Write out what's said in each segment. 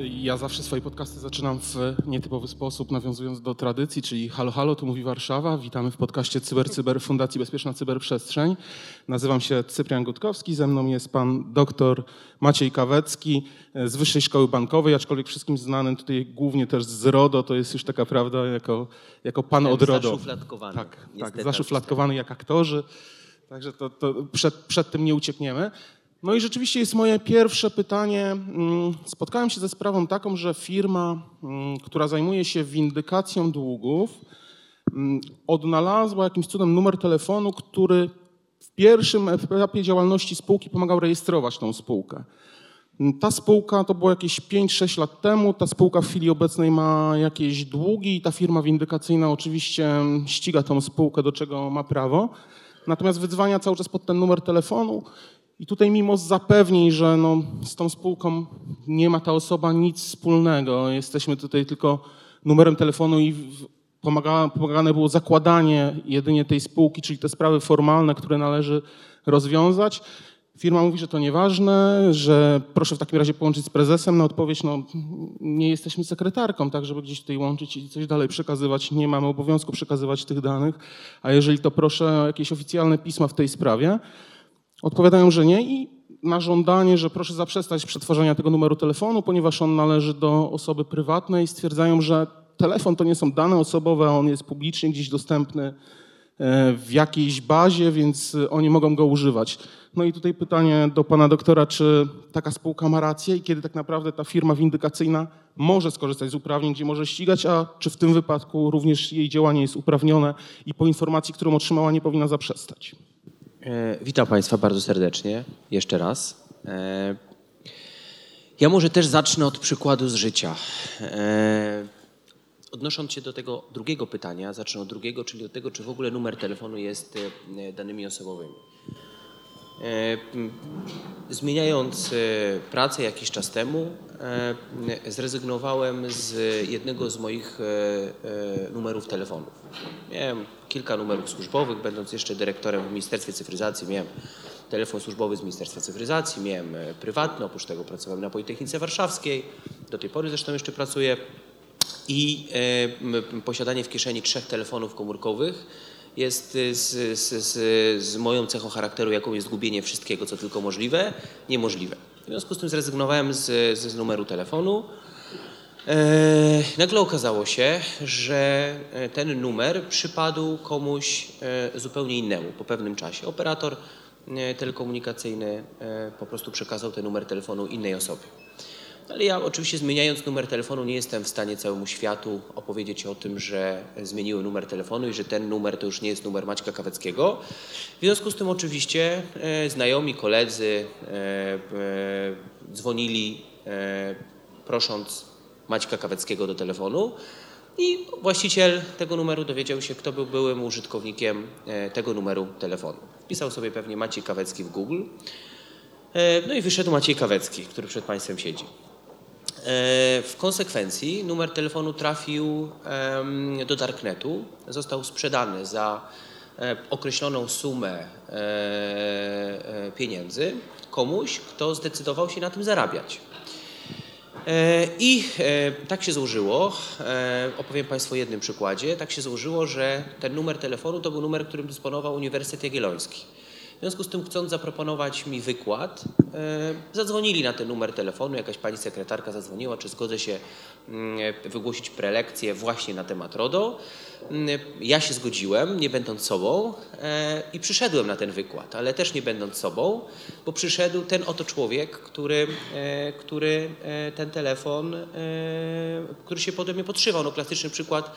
Ja zawsze swoje podcasty zaczynam w nietypowy sposób, nawiązując do tradycji, czyli halo, halo, tu mówi Warszawa. Witamy w podcaście Cyber, Cyber Fundacji Bezpieczna Cyberprzestrzeń. Nazywam się Cyprian Gutkowski, ze mną jest pan doktor Maciej Kawecki z Wyższej Szkoły Bankowej, aczkolwiek wszystkim znany tutaj głównie też z RODO, to jest już taka prawda jako, jako pan od RODO. Zaszufladkowany. Tak, tak, zaszufladkowany jak aktorzy, także to, to przed, przed tym nie uciekniemy. No i rzeczywiście jest moje pierwsze pytanie. Mm, spotkałem się ze sprawą taką, że firma, mm, która zajmuje się windykacją długów, mm, odnalazła jakimś cudem numer telefonu, który w pierwszym etapie działalności spółki pomagał rejestrować tą spółkę. Ta spółka to było jakieś 5-6 lat temu. Ta spółka w chwili obecnej ma jakieś długi i ta firma windykacyjna oczywiście ściga tą spółkę, do czego ma prawo. Natomiast wyzwania cały czas pod ten numer telefonu i tutaj mimo zapewnień, że no, z tą spółką nie ma ta osoba nic wspólnego, jesteśmy tutaj tylko numerem telefonu i pomaga, pomagane było zakładanie jedynie tej spółki, czyli te sprawy formalne, które należy rozwiązać. Firma mówi, że to nieważne, że proszę w takim razie połączyć z prezesem. Na odpowiedź, no nie jesteśmy sekretarką, tak żeby gdzieś tutaj łączyć i coś dalej przekazywać. Nie mamy obowiązku przekazywać tych danych, a jeżeli to proszę o jakieś oficjalne pisma w tej sprawie. Odpowiadają, że nie i na żądanie, że proszę zaprzestać przetwarzania tego numeru telefonu, ponieważ on należy do osoby prywatnej, stwierdzają, że telefon to nie są dane osobowe, on jest publicznie gdzieś dostępny e, w jakiejś bazie, więc oni mogą go używać. No i tutaj pytanie do pana doktora, czy taka spółka ma rację i kiedy tak naprawdę ta firma windykacyjna może skorzystać z uprawnień, gdzie może ścigać, a czy w tym wypadku również jej działanie jest uprawnione i po informacji, którą otrzymała, nie powinna zaprzestać? E, witam Państwa bardzo serdecznie, jeszcze raz. E, ja może też zacznę od przykładu z życia. E, odnosząc się do tego drugiego pytania, zacznę od drugiego, czyli od tego, czy w ogóle numer telefonu jest danymi osobowymi. Zmieniając pracę jakiś czas temu, zrezygnowałem z jednego z moich numerów telefonów. Miałem kilka numerów służbowych, będąc jeszcze dyrektorem w Ministerstwie Cyfryzacji, miałem telefon służbowy z Ministerstwa Cyfryzacji, miałem e, prywatny, oprócz tego pracowałem na Politechnice Warszawskiej, do tej pory zresztą jeszcze pracuję i e, posiadanie w kieszeni trzech telefonów komórkowych jest e, z, z, z, z moją cechą charakteru, jaką jest zgubienie wszystkiego, co tylko możliwe, niemożliwe. W związku z tym zrezygnowałem z, z numeru telefonu, nagle okazało się, że e, ten numer przypadł komuś e, zupełnie innemu po pewnym czasie. Operator telekomunikacyjny po prostu przekazał ten numer telefonu innej osobie. Ale ja oczywiście zmieniając numer telefonu nie jestem w stanie całemu światu opowiedzieć o tym, że zmieniłem numer telefonu i że ten numer to już nie jest numer Maćka Kaweckiego. W związku z tym oczywiście znajomi, koledzy dzwonili prosząc Maćka Kaweckiego do telefonu i właściciel tego numeru dowiedział się, kto był byłym użytkownikiem e, tego numeru telefonu. Wpisał sobie pewnie Maciej Kawecki w Google. E, no i wyszedł Maciej Kawecki, który przed Państwem siedzi. E, w konsekwencji numer telefonu trafił do Darknetu, został sprzedany za określoną sumę pieniędzy komuś, kto zdecydował się na tym zarabiać. E, I e, tak się złożyło, e, opowiem Państwu o jednym przykładzie, tak się złożyło, że ten numer telefonu to był numer, którym dysponował Uniwersytet Jagielloński. W związku z tym, chcąc zaproponować mi wykład, zadzwonili na ten numer telefonu. Jakaś pani sekretarka zadzwoniła, czy zgodzę się mm, wygłosić prelekcję właśnie na temat RODO. Mm, ja się zgodziłem, nie będąc sobą, i przyszedłem na ten wykład, ale też nie będąc sobą, bo przyszedł ten oto człowiek, który, który ten telefon, który się potem mnie podszywał. No, klasyczny przykład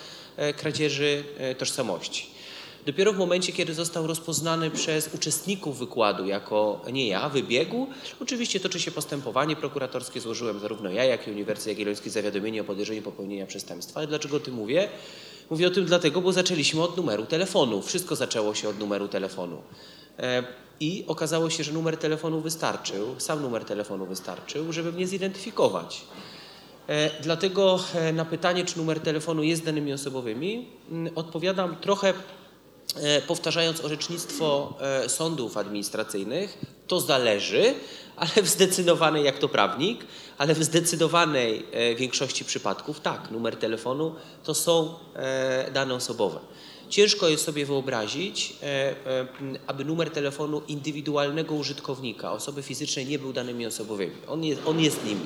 kradzieży tożsamości. Dopiero w momencie, kiedy został rozpoznany przez uczestników wykładu jako nie ja, wybiegł, oczywiście toczy się postępowanie prokuratorskie, złożyłem zarówno ja, jak i Uniwersytet Jagielloński zawiadomienie o podejrzeniu popełnienia przestępstwa. Ale dlaczego o tym mówię? Mówię o tym dlatego, bo zaczęliśmy od numeru telefonu. Wszystko zaczęło się od numeru telefonu. E, I okazało się, że numer telefonu wystarczył, sam numer telefonu wystarczył, żeby mnie zidentyfikować. E, Dlatego e, na pytanie, czy numer telefonu jest danymi osobowymi, mm, odpowiadam trochę powtarzając orzecznictwo e, sądów administracyjnych. To zależy, ale w zdecydowanej, jak to prawnik, ale w zdecydowanej e, większości przypadków tak, numer telefonu to są e, dane osobowe. Ciężko jest sobie wyobrazić, e, e, aby numer telefonu indywidualnego użytkownika, osoby fizycznej, nie był danymi osobowymi. On jest, on jest nimi.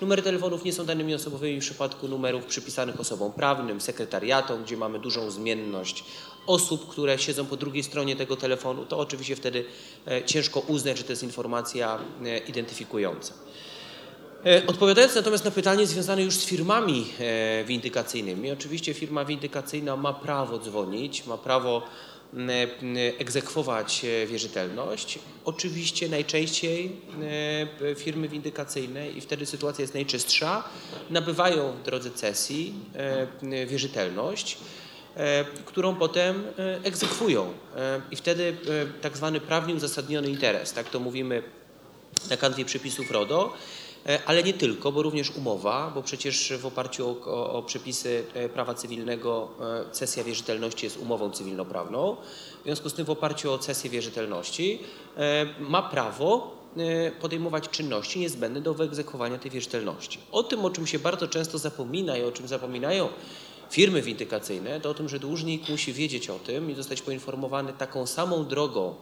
Numery telefonów nie są danymi osobowymi w przypadku numerów przypisanych osobom prawnym, sekretariatom, gdzie mamy dużą zmienność osób, które siedzą po drugiej stronie tego telefonu. To oczywiście wtedy e, ciężko uznać, że to jest informacja e, identyfikująca. E, Odpowiadając natomiast na pytanie związane już z firmami windykacyjnymi, oczywiście firma windykacyjna ma prawo dzwonić, ma prawo egzekwować wierzytelność. Oczywiście najczęściej firmy windykacyjne i wtedy sytuacja jest najczystsza, nabywają w drodze cesji wierzytelność którą potem e, egzekwują. E, I wtedy e, tak zwany prawnie uzasadniony interes, tak to mówimy na kanwie przepisów RODO, e, ale nie tylko, bo również umowa, bo przecież w oparciu o, o, o przepisy e, prawa cywilnego e, cesja wierzytelności jest umową cywilnoprawną. W związku z tym w oparciu o cesję wierzytelności e, ma prawo e, podejmować czynności niezbędne do wyegzekwowania tej wierzytelności. O tym, o czym się bardzo często zapomina i o czym zapominają firmy windykacyjne, to o tym, że dłużnik musi wiedzieć o tym i zostać poinformowany taką samą drogą,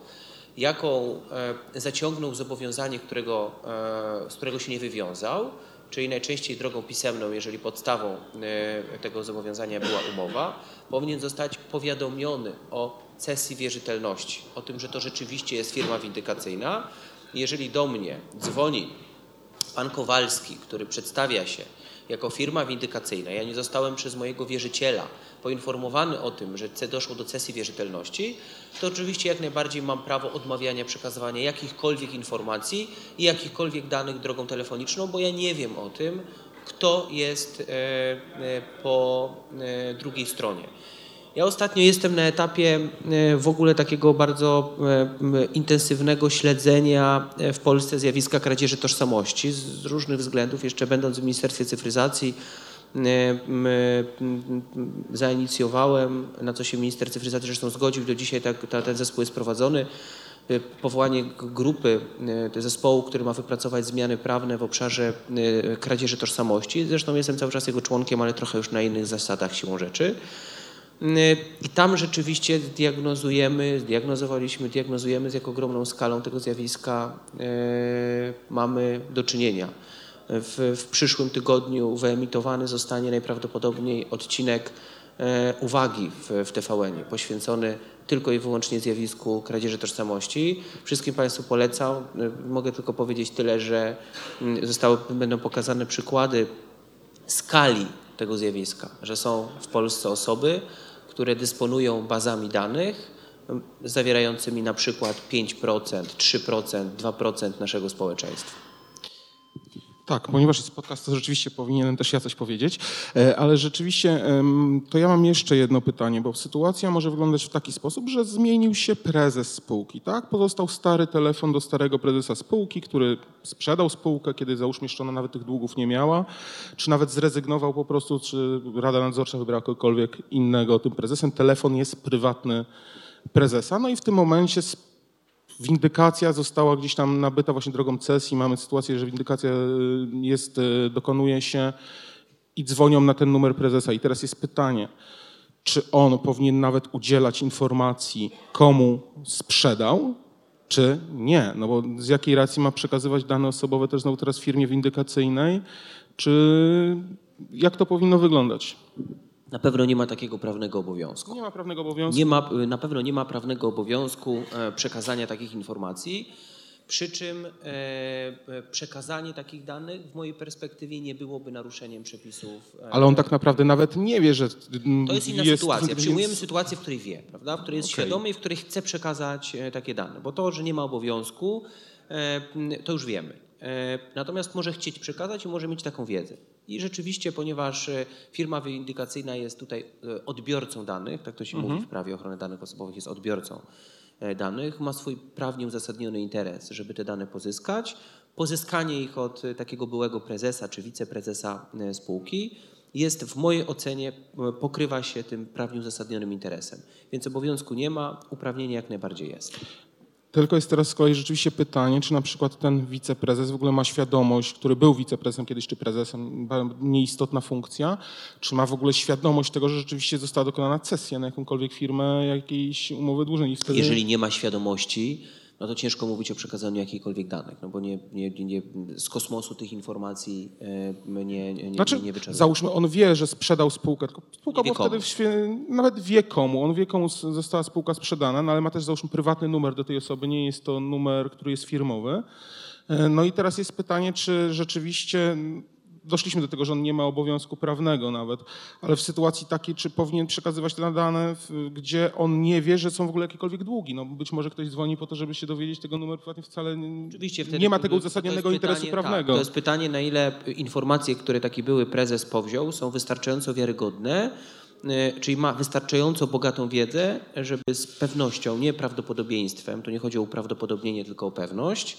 jaką e, zaciągnął zobowiązanie, którego, e, z którego się nie wywiązał, czyli najczęściej drogą pisemną, jeżeli podstawą e, tego zobowiązania była umowa, powinien zostać powiadomiony o cesji wierzytelności, o tym, że to rzeczywiście jest firma windykacyjna. Jeżeli do mnie dzwoni pan Kowalski, który przedstawia się jako firma windykacyjna, ja nie zostałem przez mojego wierzyciela poinformowany o tym, że doszło do cesji wierzytelności, to oczywiście jak najbardziej mam prawo odmawiania przekazywania jakichkolwiek informacji i jakichkolwiek danych drogą telefoniczną, bo ja nie wiem o tym, kto jest e, e, po e, drugiej stronie. Ja ostatnio jestem na etapie e, w ogóle takiego bardzo e, intensywnego śledzenia e, w Polsce zjawiska kradzieży tożsamości z różnych względów. Jeszcze będąc w Ministerstwie Cyfryzacji zainicjowałem, na co się minister cyfryzacji zresztą zgodził, do dzisiaj tak, ta, ten zespół jest prowadzony, powołanie grupy, zespołu, który ma wypracować zmiany prawne w obszarze kradzieży tożsamości. Zresztą jestem cały czas jego członkiem, ale trochę już na innych zasadach siłą rzeczy. I tam rzeczywiście diagnozujemy, zdiagnozowaliśmy, diagnozujemy z jak ogromną skalą tego zjawiska e, mamy do czynienia. W, w przyszłym tygodniu wyemitowany zostanie najprawdopodobniej odcinek e, uwagi w, w TVN-ie, poświęcony tylko i wyłącznie zjawisku kradzieży tożsamości. Wszystkim Państwu polecam. Mogę tylko powiedzieć tyle, że zostały, będą pokazane przykłady skali tego zjawiska, że są w Polsce osoby, które dysponują bazami danych zawierającymi na przykład 5%, 3%, 2% naszego społeczeństwa. Tak, ponieważ jest podcast, to rzeczywiście powinienem też ja coś powiedzieć, E, ale rzeczywiście to ja mam jeszcze jedno pytanie, bo sytuacja może wyglądać w taki sposób, że zmienił się prezes spółki, tak? Pozostał stary telefon do starego prezesa spółki, który sprzedał spółkę, kiedy załóżmy jeszcze ona nawet tych długów nie miała, czy nawet zrezygnował po prostu, czy Rada Nadzorcza wybrała kogokolwiek innego tym prezesem. Telefon jest prywatny prezesa, no i w tym momencie windykacja została gdzieś tam nabyta właśnie drogą cesji. Mamy sytuację, że windykacja y, jest, y, dokonuje się i dzwonią na ten numer prezesa. I teraz jest pytanie, czy on powinien nawet udzielać informacji, komu sprzedał, czy nie? No bo z jakiej racji ma przekazywać dane osobowe też znowu teraz firmie windykacyjnej, czy jak to powinno wyglądać? Na pewno nie ma takiego prawnego obowiązku. Nie ma prawnego obowiązku. Nie ma, na pewno nie ma prawnego obowiązku e, przekazania takich informacji, przy czym e, e, przekazanie takich danych w mojej perspektywie nie byłoby naruszeniem przepisów. Ale on tak naprawdę nawet nie wie, że mm, To jest inna sytuacja. Przyjmujemy sytuację, w której wie, prawda? w której jest Okej. świadomy i w której chce przekazać takie dane. Bo to, że nie ma obowiązku, to już wiemy. E, Natomiast może chcieć przekazać i może mieć taką wiedzę. I rzeczywiście, ponieważ e, firma windykacyjna jest tutaj e, odbiorcą danych, tak to się mówi w prawie ochrony danych osobowych, jest odbiorcą danych, ma swój prawnie uzasadniony interes, żeby te dane pozyskać, pozyskanie ich od takiego byłego prezesa czy wiceprezesa spółki jest w mojej ocenie, pokrywa się tym prawnie uzasadnionym interesem. Więc obowiązku nie ma, uprawnienie jak najbardziej jest. Tylko jest teraz z kolei rzeczywiście pytanie, czy na przykład ten wiceprezes w ogóle ma świadomość, który był wiceprezesem kiedyś, czy prezesem, nieistotna funkcja, czy ma w ogóle świadomość tego, że rzeczywiście została dokonana cesja na jakąkolwiek firmę jakiejś umowy dłużnej. Wtedy... Jeżeli nie ma świadomości, no to ciężko mówić o przekazaniu jakichkolwiek danych, no bo nie, nie, nie, z kosmosu tych informacji my nie, nie, znaczy, nie. Załóżmy, on wie, że sprzedał spółkę, tylko spółka była wtedy, nawet wie komu, on wie komu została spółka sprzedana, no ale ma też załóżmy prywatny numer do tej osoby, nie jest to numer, który jest firmowy. E, no i teraz jest pytanie, czy rzeczywiście doszliśmy do tego, że on nie ma obowiązku prawnego nawet, ale w sytuacji takiej, czy powinien przekazywać te dane, gdzie on nie wie, że są w ogóle jakiekolwiek długi. No być może ktoś dzwoni po to, żeby się dowiedzieć tego numeru prywatnie, wcale Oczywiście, nie ma tego uzasadnionego interesu pytanie, prawnego. Tak, to jest pytanie, na ile informacje, które taki były prezes powziął, są wystarczająco wiarygodne, y, czyli ma wystarczająco bogatą wiedzę, żeby z pewnością, nie prawdopodobieństwem, to nie chodzi o uprawdopodobnienie, tylko o pewność,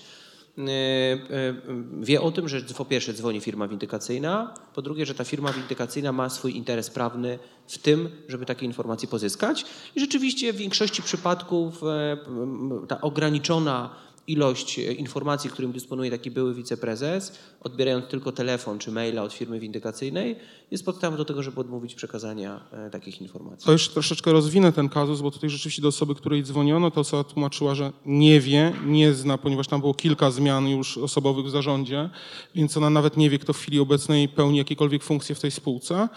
wie o tym, że po pierwsze dzwoni firma windykacyjna, po drugie, że ta firma windykacyjna ma swój interes prawny w tym, żeby takie informacje pozyskać. I rzeczywiście w większości przypadków y, ta ograniczona ilość e, informacji, którym dysponuje taki były wiceprezes, odbierając tylko telefon czy maila od firmy windykacyjnej, jest podstawą do tego, żeby odmówić przekazania e, takich informacji. To jeszcze troszeczkę rozwinę ten kazus, bo tutaj rzeczywiście do osoby, której dzwoniono, to osoba tłumaczyła, że nie wie, nie zna, ponieważ tam było kilka zmian już osobowych w zarządzie, więc ona nawet nie wie, kto w chwili obecnej pełni jakiekolwiek funkcje w tej spółce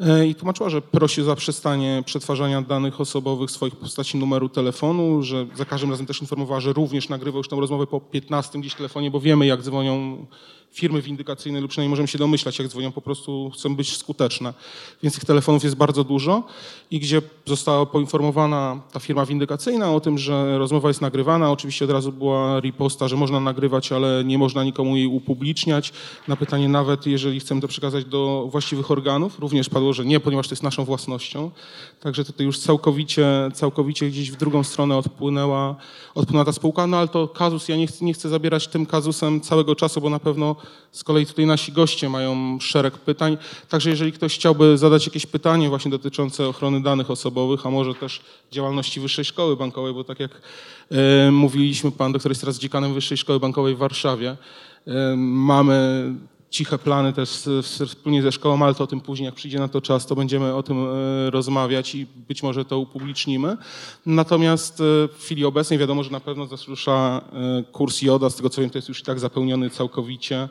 e, i tłumaczyła, że prosi o zaprzestanie przetwarzania danych osobowych swoich w postaci numeru telefonu, że za każdym razem też informowała, że również nagrywa już tą rozmowę po 15 gdzieś telefonie, bo wiemy, jak dzwonią firmy windykacyjne lub przynajmniej możemy się domyślać, jak dzwonią, po prostu chcą być skuteczne. Więc tych telefonów jest bardzo dużo i gdzie została poinformowana ta firma windykacyjna o tym, że rozmowa jest nagrywana. Oczywiście od razu była riposta, że można nagrywać, ale nie można nikomu jej upubliczniać. Na pytanie nawet, jeżeli chcemy to przekazać do właściwych organów, również padło, że nie, ponieważ to jest naszą własnością. Także tutaj już całkowicie, całkowicie gdzieś w drugą stronę odpłynęła, odpłynęła ta spółka, no ale to kazus, ja nie chcę, nie chcę zabierać tym kazusem całego czasu, bo na pewno z kolei tutaj nasi goście mają szereg pytań. Także jeżeli ktoś chciałby zadać jakieś pytanie właśnie dotyczące ochrony danych osobowych, a może też działalności Wyższej Szkoły Bankowej, bo tak jak e, mówiliśmy, pan doktor jest teraz dziekanem Wyższej Szkoły Bankowej w Warszawie. E, mamy ciche plany też wspólnie ze szkołą, ale to o tym później, jak przyjdzie na to czas, to będziemy o tym e, rozmawiać i być może to upublicznimy. Natomiast e, w chwili obecnej wiadomo, że na pewno zasłysza e, kurs JODA, z tego co wiem, to jest już i tak zapełniony całkowicie,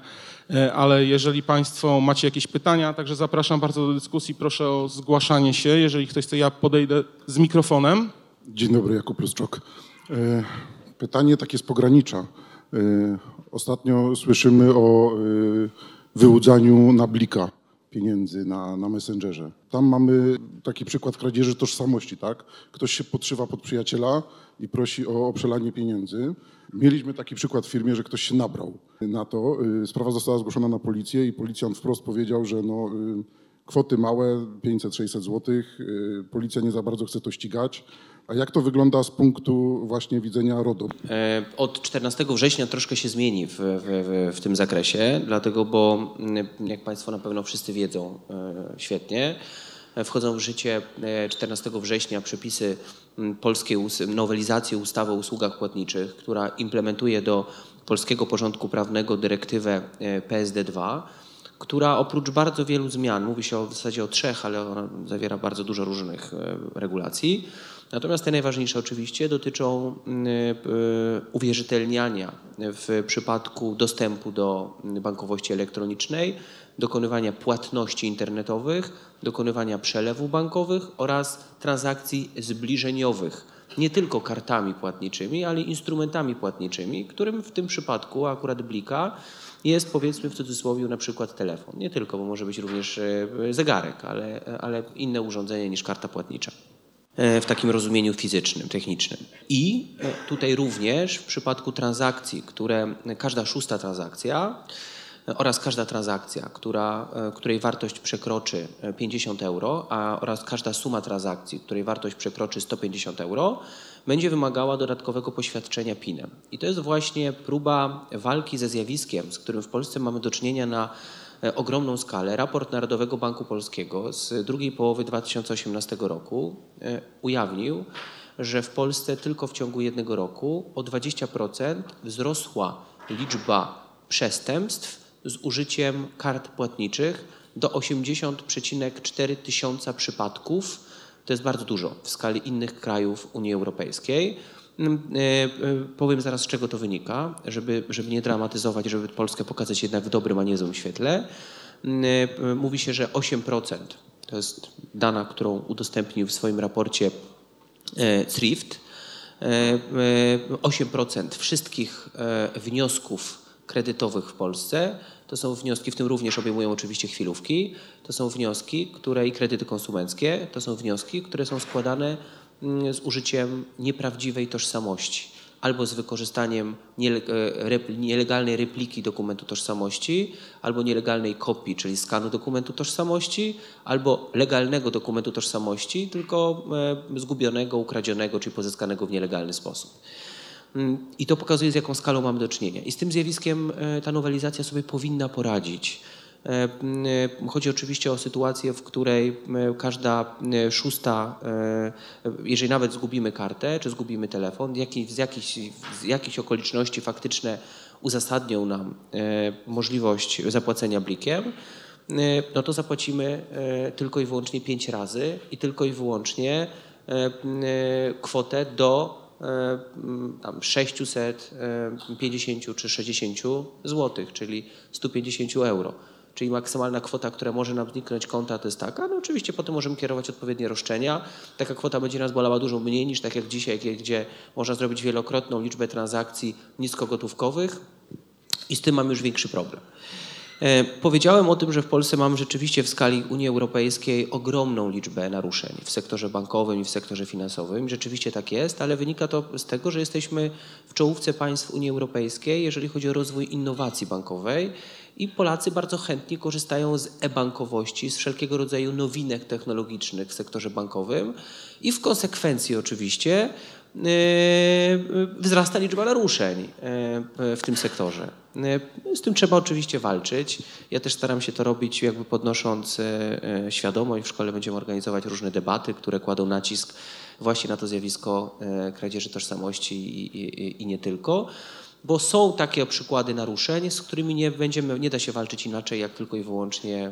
ale jeżeli Państwo macie jakieś pytania, także zapraszam bardzo do dyskusji, proszę o zgłaszanie się. Jeżeli ktoś chce, ja podejdę z mikrofonem. Dzień dobry, Jakub Luszczok. Pytanie takie z pogranicza. Ostatnio słyszymy o wyłudzaniu na blika pieniędzy na, na Messengerze. Tam mamy taki przykład kradzieży tożsamości, tak? Ktoś się podszywa pod przyjaciela i prosi o, o przelanie pieniędzy. Mieliśmy taki przykład w firmie, że ktoś się nabrał na to. Y, sprawa została zgłoszona na policję i policjant wprost powiedział, że no, y, kwoty małe, 500-600 zł, y, policja nie za bardzo chce to ścigać. A jak to wygląda z punktu właśnie widzenia RODO? E, od 14 września troszkę się zmieni w, w, w tym zakresie, dlatego, bo mm, jak Państwo na pewno wszyscy wiedzą e, świetnie, e, wchodzą w życie 14 września przepisy polskiej nowelizacji ustawy o usługach płatniczych, która implementuje do polskiego porządku prawnego dyrektywę PSD2, która oprócz bardzo wielu zmian, mówi się w zasadzie o trzech, ale ona zawiera bardzo dużo różnych regulacji, Natomiast te najważniejsze oczywiście dotyczą mm, y, uwierzytelniania w przypadku dostępu do bankowości elektronicznej, dokonywania płatności internetowych, dokonywania przelewów bankowych oraz transakcji zbliżeniowych. Nie tylko kartami płatniczymi, ale instrumentami płatniczymi, którym w tym przypadku akurat Blika jest powiedzmy w cudzysłowie na przykład telefon. Nie tylko, bo może być również y, zegarek, ale, ale inne urządzenie niż karta płatnicza. E, w takim rozumieniu fizycznym, technicznym. I e, tutaj również w przypadku transakcji, które każda szósta transakcja e, oraz każda transakcja, która, e, której wartość przekroczy e, 50 euro, a oraz każda suma transakcji, której wartość przekroczy 150 euro, będzie wymagała dodatkowego poświadczenia PIN-em. I to jest właśnie próba walki ze zjawiskiem, z którym w Polsce mamy do czynienia na e, ogromną skalę. Raport Narodowego Banku Polskiego z drugiej połowy 2018 roku e, ujawnił, że w Polsce tylko w ciągu jednego roku o 20% wzrosła liczba przestępstw z użyciem kart płatniczych do 80,4 tysiąca przypadków. To jest bardzo dużo w skali innych krajów Unii Europejskiej. Mm, e, e, Powiem zaraz, z czego to wynika, żeby, żeby nie dramatyzować, żeby Polskę pokazać jednak w dobrym, a nie złym świetle. Mm, e, Mówi się, że 8% to jest dana, którą udostępnił w swoim raporcie Thrift. E, e, 8% wszystkich wniosków kredytowych w Polsce to są wnioski, w tym również obejmują oczywiście chwilówki, to są wnioski, które i kredyty konsumenckie, to są wnioski, które są składane mm, z użyciem nieprawdziwej tożsamości albo z wykorzystaniem e, nielegalnej repliki dokumentu tożsamości, albo nielegalnej kopii, czyli skanu dokumentu tożsamości, albo legalnego dokumentu tożsamości, tylko e, zgubionego, ukradzionego, czy pozyskanego w nielegalny sposób. Mm, I to pokazuje, z jaką skalą mamy do czynienia. I z tym zjawiskiem e, ta nowelizacja sobie powinna poradzić. E, m, e, Chodzi oczywiście o sytuację, w której każda szósta, jeżeli nawet zgubimy kartę czy zgubimy telefon, z jakichś, z jakichś okoliczności faktyczne uzasadnią nam możliwość zapłacenia blikiem, no to zapłacimy tylko i wyłącznie pięć razy i tylko i wyłącznie kwotę do tam 650 czy 60 zł, czyli 150 euro. Czyli maksymalna kwota, która może nam zniknąć konta, to jest taka. No oczywiście potem możemy kierować odpowiednie roszczenia. Taka kwota będzie nas bolała dużo mniej niż tak jak dzisiaj, gdzie można zrobić wielokrotną liczbę transakcji niskogotówkowych i z tym mamy już większy problem. E, Powiedziałem o tym, że w Polsce mamy rzeczywiście w skali Unii Europejskiej ogromną liczbę naruszeń w sektorze bankowym i w sektorze finansowym. Rzeczywiście tak jest, ale wynika to z tego, że jesteśmy w czołówce państw Unii Europejskiej, jeżeli chodzi o rozwój innowacji bankowej i Polacy bardzo chętnie korzystają z e-bankowości, z wszelkiego rodzaju nowinek technologicznych w sektorze bankowym i w konsekwencji oczywiście wzrasta liczba naruszeń e, w tym sektorze. E, Z tym trzeba oczywiście walczyć. Ja też staram się to robić jakby podnosząc świadomość. W szkole będziemy organizować różne debaty, które kładą nacisk właśnie na to zjawisko kradzieży tożsamości i, i, i nie tylko. Bo są takie przykłady naruszeń, z którymi nie, będziemy, nie da się walczyć inaczej, jak tylko i wyłącznie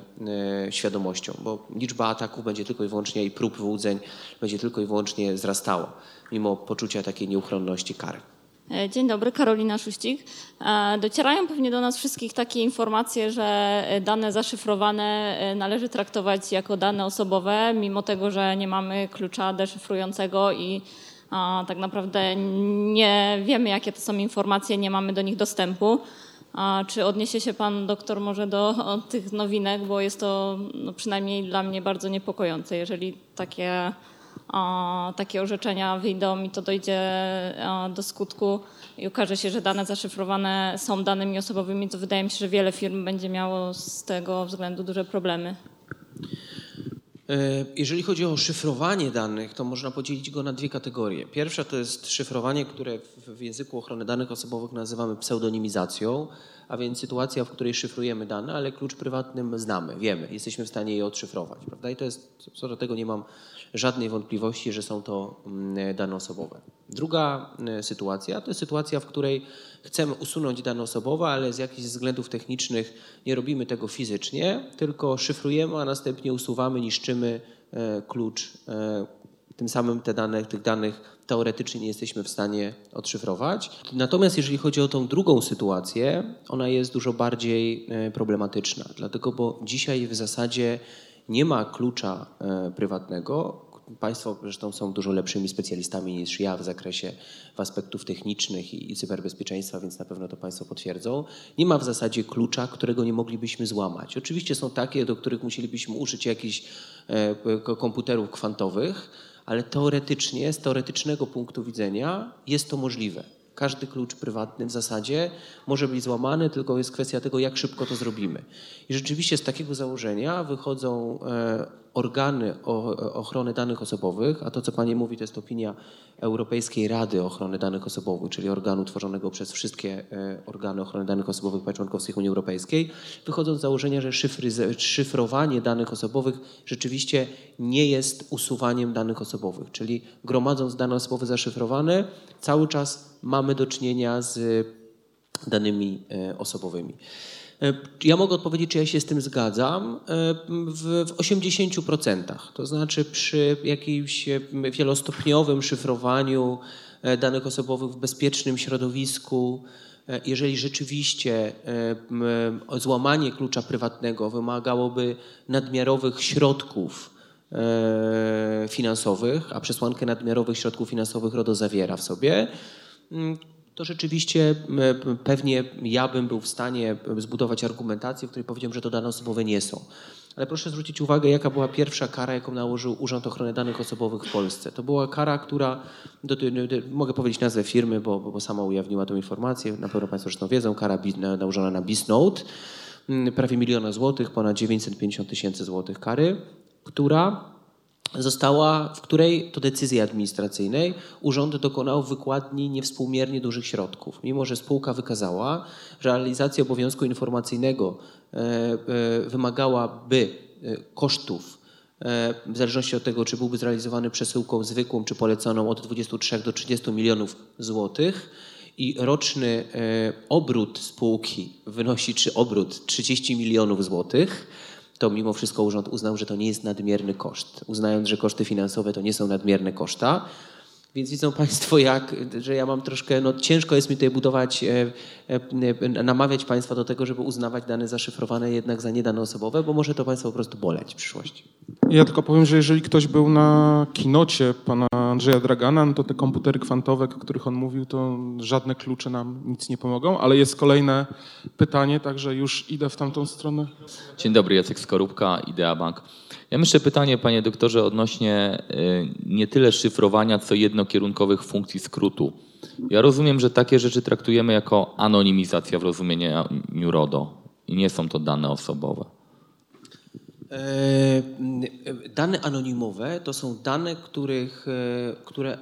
e, świadomością, bo liczba ataków będzie tylko i wyłącznie i prób wyłudzeń będzie tylko i wyłącznie wzrastała, mimo poczucia takiej nieuchronności kary. E, Dzień dobry, Karolina Szuścik. E, Docierają pewnie do nas wszystkich takie informacje, że dane zaszyfrowane należy traktować jako dane osobowe, mimo tego, że nie mamy klucza deszyfrującego i a, tak naprawdę nie wiemy, jakie to są informacje, nie mamy do nich dostępu. A, czy odniesie się pan doktor może do tych nowinek, bo jest to no, przynajmniej dla mnie bardzo niepokojące, jeżeli takie a, takie orzeczenia wyjdą i to dojdzie a, do skutku i okaże się, że dane zaszyfrowane są danymi osobowymi, to wydaje mi się, że wiele firm będzie miało z tego względu duże problemy. E, Jeżeli chodzi o szyfrowanie danych, to można podzielić go na dwie kategorie. Pierwsza to jest szyfrowanie, które w- języku ochrony danych osobowych nazywamy pseudonimizacją, a więc sytuacja, w której szyfrujemy dane, ale klucz prywatnym znamy, wiemy, jesteśmy w stanie je odszyfrować. Prawda? I to jest, co do tego nie mam żadnej wątpliwości, że są to mm, dane osobowe. Druga e, sytuacja to jest sytuacja, w której chcemy usunąć dane osobowe, ale z jakichś względów technicznych nie robimy tego fizycznie, tylko szyfrujemy, a następnie usuwamy, niszczymy e, klucz. e, Tym samym te dane, tych danych teoretycznie nie jesteśmy w stanie odszyfrować. Natomiast jeżeli chodzi o tą drugą sytuację, ona jest dużo bardziej e, problematyczna, dlatego bo dzisiaj w zasadzie nie ma klucza e, prywatnego. Państwo zresztą są dużo lepszymi specjalistami niż ja w zakresie w aspektów technicznych i, cyberbezpieczeństwa, więc na pewno to Państwo potwierdzą. Nie ma w zasadzie klucza, którego nie moglibyśmy złamać. Oczywiście są takie, do których musielibyśmy użyć jakichś e, komputerów kwantowych, ale teoretycznie, z teoretycznego punktu widzenia jest to możliwe. Każdy klucz prywatny w zasadzie może być złamany, tylko jest kwestia tego, jak szybko to zrobimy. I rzeczywiście z takiego założenia wychodzą e, organy ochrony danych osobowych, a to, co Pani mówi, to jest opinia Europejskiej Rady Ochrony Danych Osobowych, czyli organu tworzonego przez wszystkie e, organy ochrony danych osobowych państw członkowskich Unii Europejskiej, wychodzą z założenia, że szyfrowanie danych osobowych rzeczywiście nie jest usuwaniem danych osobowych, czyli gromadząc dane osobowe zaszyfrowane, cały czas mamy do czynienia z danymi e, osobowymi. E, ja mogę odpowiedzieć, czy ja się z tym zgadzam e, w, w 80%. To znaczy przy jakimś wielostopniowym szyfrowaniu danych osobowych w bezpiecznym środowisku, jeżeli rzeczywiście złamanie klucza prywatnego wymagałoby nadmiarowych środków finansowych, a przesłankę nadmiarowych środków finansowych RODO zawiera w sobie, to rzeczywiście pewnie ja bym był w stanie zbudować argumentację, w której powiedziałem, że to dane osobowe nie są. Ale proszę zwrócić uwagę, jaka była pierwsza kara, jaką nałożył Urząd Ochrony Danych Osobowych w Polsce. To była kara, która, do, do, do, mogę powiedzieć nazwę firmy, bo, bo, sama ujawniła tę informację, na pewno Państwo zresztą wiedzą, kara nałożona na Bisnote, mm, prawie miliona złotych, ponad 950 tysięcy złotych kary, która została, w której to decyzji administracyjnej urząd dokonał wykładni niewspółmiernie dużych środków. Mimo, że spółka wykazała, że realizacja obowiązku informacyjnego e, e, wymagałaby e, kosztów w zależności od tego, czy byłby zrealizowany przesyłką zwykłą czy poleconą od 23 do 30 milionów złotych i roczny obrót spółki wynosi, czy obrót 30 milionów złotych, to mimo wszystko urząd uznał, że to nie jest nadmierny koszt. Uznając, że koszty finansowe to nie są nadmierne koszta, więc widzą Państwo, jak, że ja mam troszkę, no ciężko jest mi tutaj budować, e, e, namawiać Państwa do tego, żeby uznawać dane zaszyfrowane jednak za niedane osobowe, bo może to Państwa po prostu boleć w przyszłości. Ja tylko powiem, że jeżeli ktoś był na kinocie pana Andrzeja Dragana, no to te komputery kwantowe, o których on mówił, to żadne klucze nam nic nie pomogą, ale jest kolejne pytanie, także już idę w tamtą stronę. Dzień dobry, Jacek Skorupka, Idea Bank. Ja myślę pytanie, panie doktorze, odnośnie y, nie tyle szyfrowania, co jednokierunkowych funkcji skrótu. Ja rozumiem, że takie rzeczy traktujemy jako anonimizacja w rozumieniu RODO i nie są to dane osobowe. E, dane anonimowe to są dane, których, e, które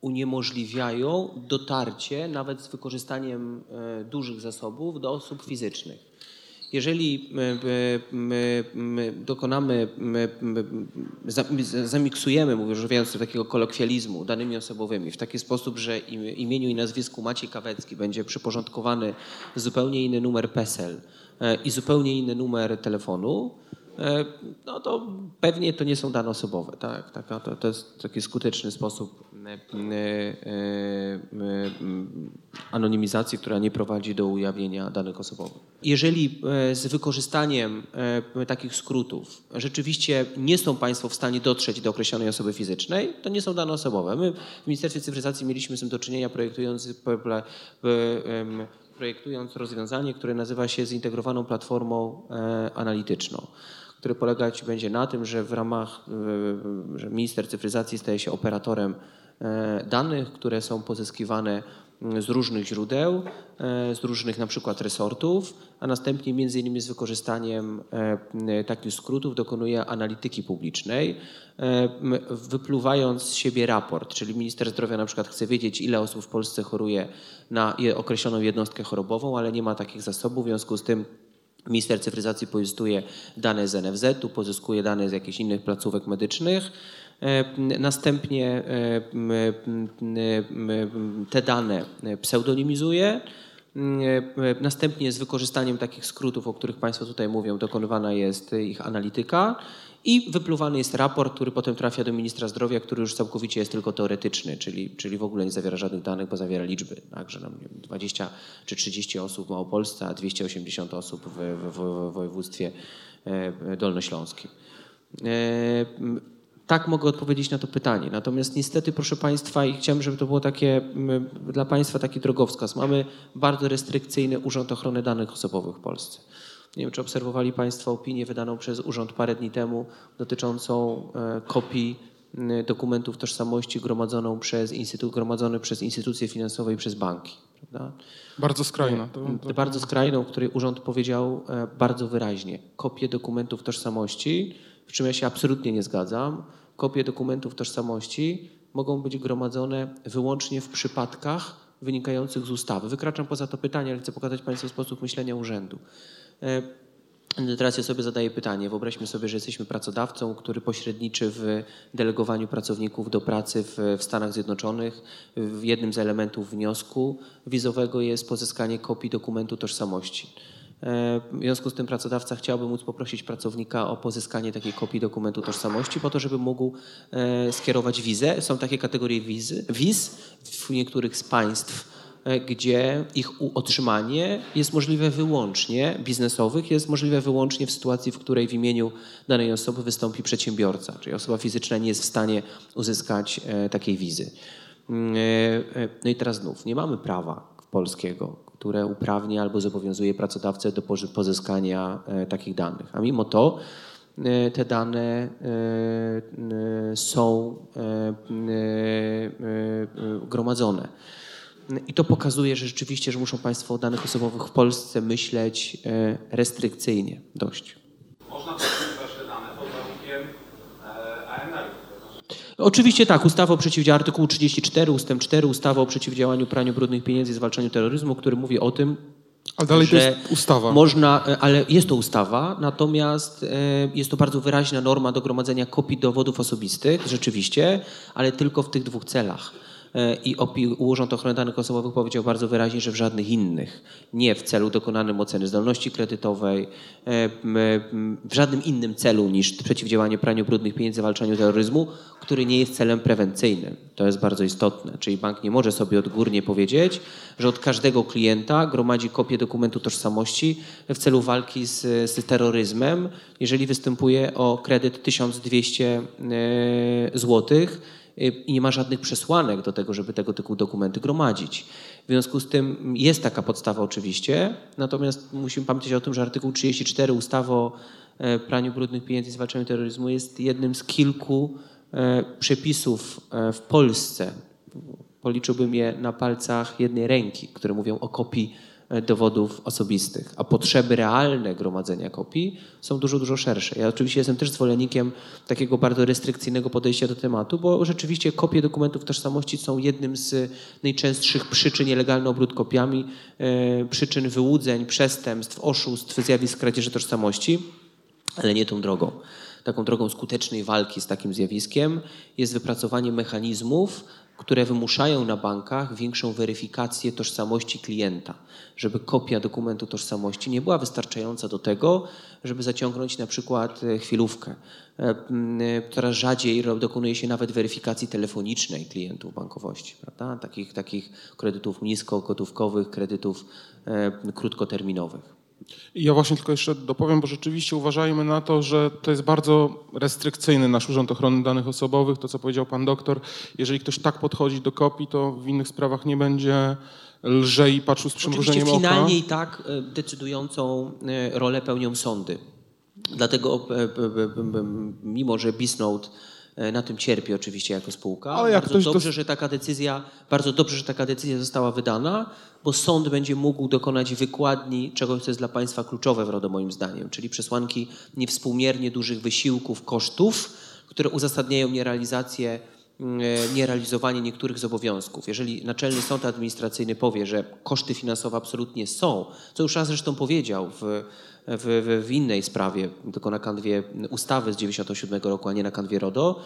uniemożliwiają dotarcie nawet z wykorzystaniem e, dużych zasobów do osób fizycznych. Jeżeli dokonamy, zamiksujemy, używając takiego kolokwializmu, danymi osobowymi w taki sposób, że imieniu i nazwisku Maciej Kawecki będzie przyporządkowany zupełnie inny numer PESEL i zupełnie inny numer telefonu, E, no to pewnie to nie są dane osobowe. Tak? To, to jest taki skuteczny sposób e, e, anonimizacji, która nie prowadzi do ujawnienia danych osobowych. Jeżeli z wykorzystaniem takich skrótów rzeczywiście nie są Państwo w stanie dotrzeć do określonej osoby fizycznej, to nie są dane osobowe. My w Ministerstwie Cyfryzacji mieliśmy z tym do czynienia projektując projektując rozwiązanie, które nazywa się zintegrowaną platformą analityczną który polegać będzie na tym, że w ramach, e, że minister cyfryzacji staje się operatorem e, danych, które są pozyskiwane mm, z różnych źródeł, e, z różnych na przykład resortów, a następnie między innymi z wykorzystaniem takich skrótów dokonuje analityki publicznej, wypluwając z siebie raport, czyli minister zdrowia na przykład chce wiedzieć, ile osób w Polsce choruje na określoną jednostkę chorobową, ale nie ma takich zasobów, w związku z tym Minister cyfryzacji pozyskuje dane z NFZ-u, pozyskuje dane z jakichś innych placówek medycznych. E, następnie e, te dane pseudonimizuje. E, następnie z wykorzystaniem takich skrótów, o których Państwo tutaj mówią, dokonywana jest ich analityka i wypluwany jest raport, który potem trafia do ministra zdrowia, który już całkowicie jest tylko teoretyczny, czyli, czyli w ogóle nie zawiera żadnych danych, bo zawiera liczby. Także no, 20 czy 30 osób w Małopolsce, a 280 osób w, w, w województwie e, dolnośląskim. E, tak mogę odpowiedzieć na to pytanie. Natomiast niestety, proszę Państwa, i chciałbym, żeby to było takie dla Państwa taki drogowskaz. Mamy bardzo restrykcyjny Urząd Ochrony Danych Osobowych w Polsce. Nie wiem, czy obserwowali Państwo opinię wydaną przez urząd parę dni temu dotyczącą e, kopii dokumentów tożsamości gromadzoną przez instytut, gromadzone przez instytucje finansowe i przez banki. Prawda? Bardzo skrajna. To, to... Bardzo skrajną, której urząd powiedział e, bardzo wyraźnie. Kopie dokumentów tożsamości, w czym ja się absolutnie nie zgadzam, kopie dokumentów tożsamości mogą być gromadzone wyłącznie w przypadkach wynikających z ustawy. Wykraczam poza to pytanie, ale chcę pokazać Państwu sposób myślenia urzędu. E, Teraz ja sobie zadaję pytanie. Wyobraźmy sobie, że jesteśmy pracodawcą, który pośredniczy w delegowaniu pracowników do pracy w, w, Stanach Zjednoczonych. Jednym z elementów wniosku wizowego jest pozyskanie kopii dokumentu tożsamości. W związku z tym pracodawca chciałby móc poprosić pracownika o pozyskanie takiej kopii dokumentu tożsamości po to, żeby mógł e, skierować wizę. Są takie kategorie wizy, wiz w niektórych z państw E, gdzie ich otrzymanie jest możliwe wyłącznie, biznesowych, jest możliwe wyłącznie w sytuacji, w której w imieniu danej osoby wystąpi przedsiębiorca, czyli osoba fizyczna nie jest w stanie uzyskać e, takiej wizy. Mm, no i teraz znów, nie mamy prawa polskiego, które uprawnia albo zobowiązuje pracodawcę do pozyskania takich danych. A mimo to te dane są gromadzone. I to pokazuje, że rzeczywiście, że muszą Państwo o danych osobowych w Polsce myśleć e, restrykcyjnie dość. Można pozyskać te dane pod warunkiem e, AML. Oczywiście tak, ustawa o przeciwdziałaniu, artykuł 34, ustęp 4, ustawa o przeciwdziałaniu praniu brudnych pieniędzy i zwalczaniu terroryzmu, który mówi o tym, ale dalej to jest ustawa. Można, e, ale jest to ustawa, natomiast jest to bardzo wyraźna norma do gromadzenia kopii dowodów osobistych, rzeczywiście, ale tylko w tych dwóch celach. E, i Urząd Ochrony Danych Osobowych powiedział bardzo wyraźnie, że w żadnych innych, nie w celu dokonanym oceny zdolności kredytowej, e, w żadnym innym celu niż przeciwdziałanie praniu brudnych pieniędzy, zwalczaniu terroryzmu, który nie jest celem prewencyjnym. To jest bardzo istotne. Czyli bank nie może sobie odgórnie powiedzieć, że od każdego klienta gromadzi kopię dokumentu tożsamości w celu walki z, z terroryzmem, jeżeli występuje o kredyt 1200 złotych Y, i nie ma żadnych przesłanek do tego, żeby tego typu dokumenty gromadzić. W związku z tym jest taka podstawa oczywiście, natomiast musimy pamiętać o tym, że artykuł 34 ustawy o e, praniu brudnych pieniędzy i zwalczaniu terroryzmu jest jednym z kilku e, przepisów e, w Polsce. Policzyłbym je na palcach jednej ręki, które mówią o kopii dowodów osobistych, a potrzeby realne gromadzenia kopii są dużo, dużo szersze. Ja oczywiście jestem też zwolennikiem takiego bardzo restrykcyjnego podejścia do tematu, bo rzeczywiście kopie dokumentów tożsamości są jednym z najczęstszych przyczyn nielegalny obrót kopiami, e, przyczyn wyłudzeń, przestępstw, oszustw, zjawisk kradzieży tożsamości, ale nie tą drogą. Taką drogą skutecznej walki z takim zjawiskiem jest wypracowanie mechanizmów, które wymuszają na bankach większą weryfikację tożsamości klienta, żeby kopia dokumentu tożsamości nie była wystarczająca do tego, żeby zaciągnąć na przykład e, chwilówkę. E, coraz rzadziej dokonuje się nawet weryfikacji telefonicznej klientów bankowości, prawda? Takich, takich kredytów niskogotówkowych, kredytów e, krótkoterminowych. Ja właśnie tylko jeszcze dopowiem, bo rzeczywiście uważajmy na to, że to jest bardzo restrykcyjny nasz Urząd Ochrony Danych Osobowych, to co powiedział pan doktor. Jeżeli ktoś tak podchodzi do kopii, to w innych sprawach nie będzie lżej patrzył z przymrużeniem oka. finalnie i tak e, decydującą e, rolę pełnią sądy. Dlatego e, mimo, że Bisnote na tym cierpi oczywiście jako spółka. Ale jak bardzo dobrze, że taka decyzja, bardzo dobrze, że taka decyzja została wydana, bo sąd będzie mógł dokonać wykładni czegoś, co jest dla państwa kluczowe, RODO moim zdaniem, czyli przesłanki niewspółmiernie dużych wysiłków, kosztów, które uzasadniają nierealizację e, nierealizowanie niektórych z obowiązków. Jeżeli Naczelny Sąd Administracyjny powie, że koszty finansowe absolutnie są, co już raz zresztą powiedział w, w, w innej sprawie, tylko na kanwie ustawy z 97 roku, a nie na kanwie RODO,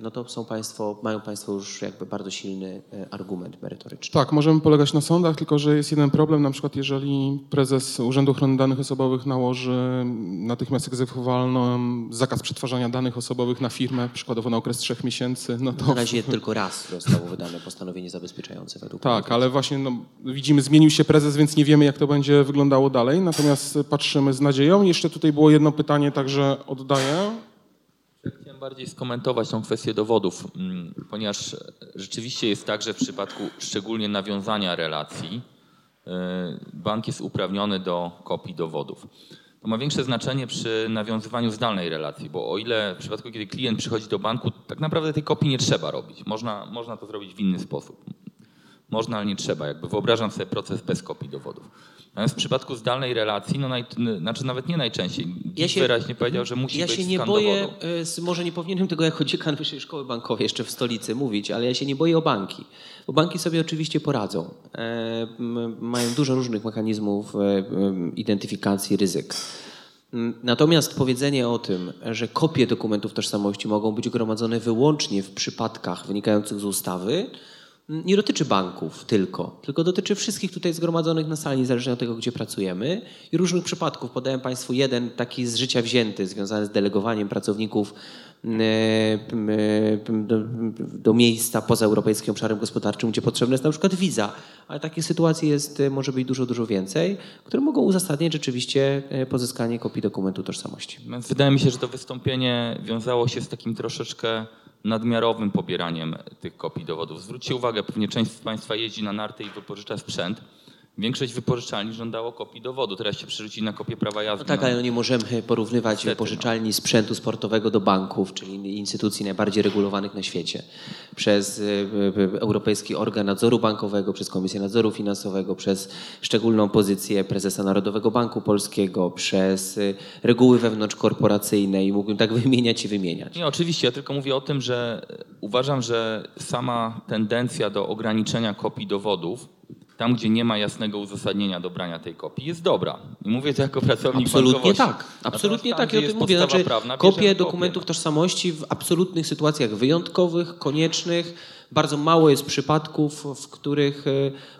no to są państwo, mają Państwo już jakby bardzo silny e, argument merytoryczny. Tak, możemy polegać na sądach, tylko że jest jeden problem, na przykład jeżeli prezes Urzędu Ochrony Danych Osobowych nałoży natychmiast egzekwowalny zakaz przetwarzania danych osobowych na firmę, przykładowo na okres trzech miesięcy, no to... Na razie tylko raz zostało wydane postanowienie zabezpieczające według Tak, ale właśnie no, widzimy, zmienił się prezes, więc nie wiemy, jak to będzie wyglądało dalej, natomiast patrzymy z nadzieją. Jeszcze tutaj było jedno pytanie, także oddaję bardziej skomentować tą kwestię dowodów, mm, ponieważ rzeczywiście jest tak, że w przypadku szczególnie nawiązania relacji y, bank jest uprawniony do kopii dowodów. to ma większe znaczenie przy nawiązywaniu zdalnej relacji, bo o ile w przypadku, kiedy klient przychodzi do banku, tak naprawdę tej kopii nie trzeba robić. Można, można to zrobić w inny sposób. Można, ale nie trzeba. Jakby wyobrażam sobie proces bez kopii dowodów. Natomiast w przypadku zdalnej relacji, no naj, znaczy nawet nie najczęściej, Ja się- wyraźnie powiedział, że musi Ja być się nie boję, dowodu. e, może nie powinienem tego jako dziekan Wyższej Szkoły Bankowej jeszcze w stolicy mówić, ale ja się nie boję o banki. Bo banki sobie oczywiście poradzą. E, Mają dużo różnych mechanizmów e, identyfikacji ryzyk. Mm, Natomiast powiedzenie o tym, że kopie dokumentów tożsamości mogą być gromadzone wyłącznie w przypadkach wynikających z ustawy, nie dotyczy banków tylko, tylko dotyczy wszystkich tutaj zgromadzonych na sali, niezależnie od tego, gdzie pracujemy i różnych przypadków. Podałem Państwu jeden taki z życia wzięty, związany z delegowaniem pracowników mm, mm, mm, do, miejsca poza europejskim obszarem gospodarczym, gdzie potrzebna jest na przykład wiza. Ale takich sytuacji jest, e, może być dużo, dużo więcej, które mogą uzasadniać rzeczywiście e, pozyskanie kopii dokumentu tożsamości. Wydaje mi się, że to wystąpienie wiązało się z takim troszeczkę nadmiarowym pobieraniem tych kopii dowodów. Zwróćcie uwagę, pewnie część z Państwa jeździ na narty i wypożycza sprzęt. Większość wypożyczalni żądało kopii dowodu. Teraz się przerzuci na kopię prawa jazdy. No tak, ale no nie możemy porównywać Niestety, wypożyczalni sprzętu sportowego do banków, czyli instytucji najbardziej regulowanych na świecie, przez y, y, Europejski Organ Nadzoru Bankowego, przez Komisję Nadzoru Finansowego, przez szczególną pozycję prezesa Narodowego Banku Polskiego, przez y, reguły wewnątrzkorporacyjne i mógłbym tak wymieniać i wymieniać. Nie, oczywiście. Ja tylko mówię o tym, że uważam, że sama tendencja do ograniczenia kopii dowodów, tam gdzie nie ma jasnego uzasadnienia do brania tej kopii, jest dobra. I mówię to jako pracownik Absolutnie tak. Absolutnie Natomiast tak. tam, I o tym mówię. Znaczy, prawna, kopie dokumentów tożsamości w absolutnych sytuacjach wyjątkowych, koniecznych. Bardzo mało jest przypadków, w których, e,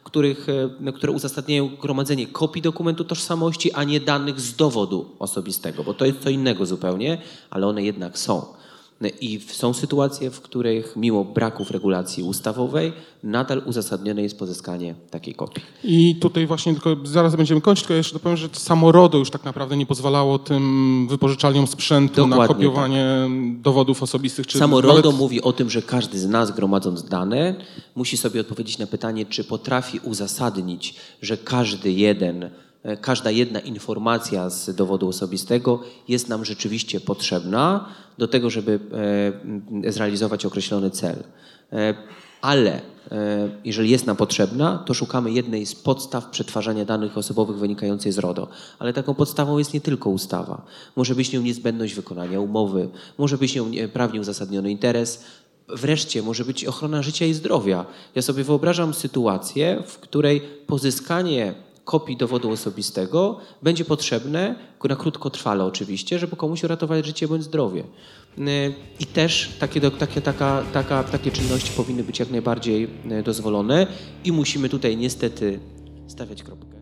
których, e, no, które uzasadniają gromadzenie kopii dokumentu tożsamości, a nie danych z dowodu osobistego, bo to jest co innego zupełnie, ale one jednak są. I są sytuacje, w których mimo braków regulacji ustawowej nadal uzasadnione jest pozyskanie takiej kopii. I tutaj właśnie tylko zaraz będziemy kończyć, tylko jeszcze dopowiem, że samo RODO już tak naprawdę nie pozwalało tym wypożyczalniom sprzętu na Dokładnie kopiowanie dowodów osobistych. Czy Samo nawet- RODO mówi o tym, że każdy z nas gromadząc dane musi sobie odpowiedzieć na pytanie, czy potrafi uzasadnić, że każdy jeden, każda jedna informacja z dowodu osobistego jest nam rzeczywiście potrzebna do tego, żeby e, zrealizować określony cel. E, Ale e, jeżeli jest nam potrzebna, to szukamy jednej z podstaw przetwarzania danych osobowych wynikającej z RODO. Ale taką podstawą jest nie tylko ustawa. Może być nią niezbędność wykonania umowy, może być nią e, prawnie uzasadniony interes, Wreszcie może być ochrona życia i zdrowia. Ja sobie wyobrażam sytuację, w której pozyskanie kopii dowodu osobistego będzie potrzebne, na krótkotrwale oczywiście, żeby komuś uratować życie bądź zdrowie. Y, I też takie, takie, taka, taka, takie czynności powinny być jak najbardziej y, dozwolone i musimy tutaj niestety stawiać kropkę.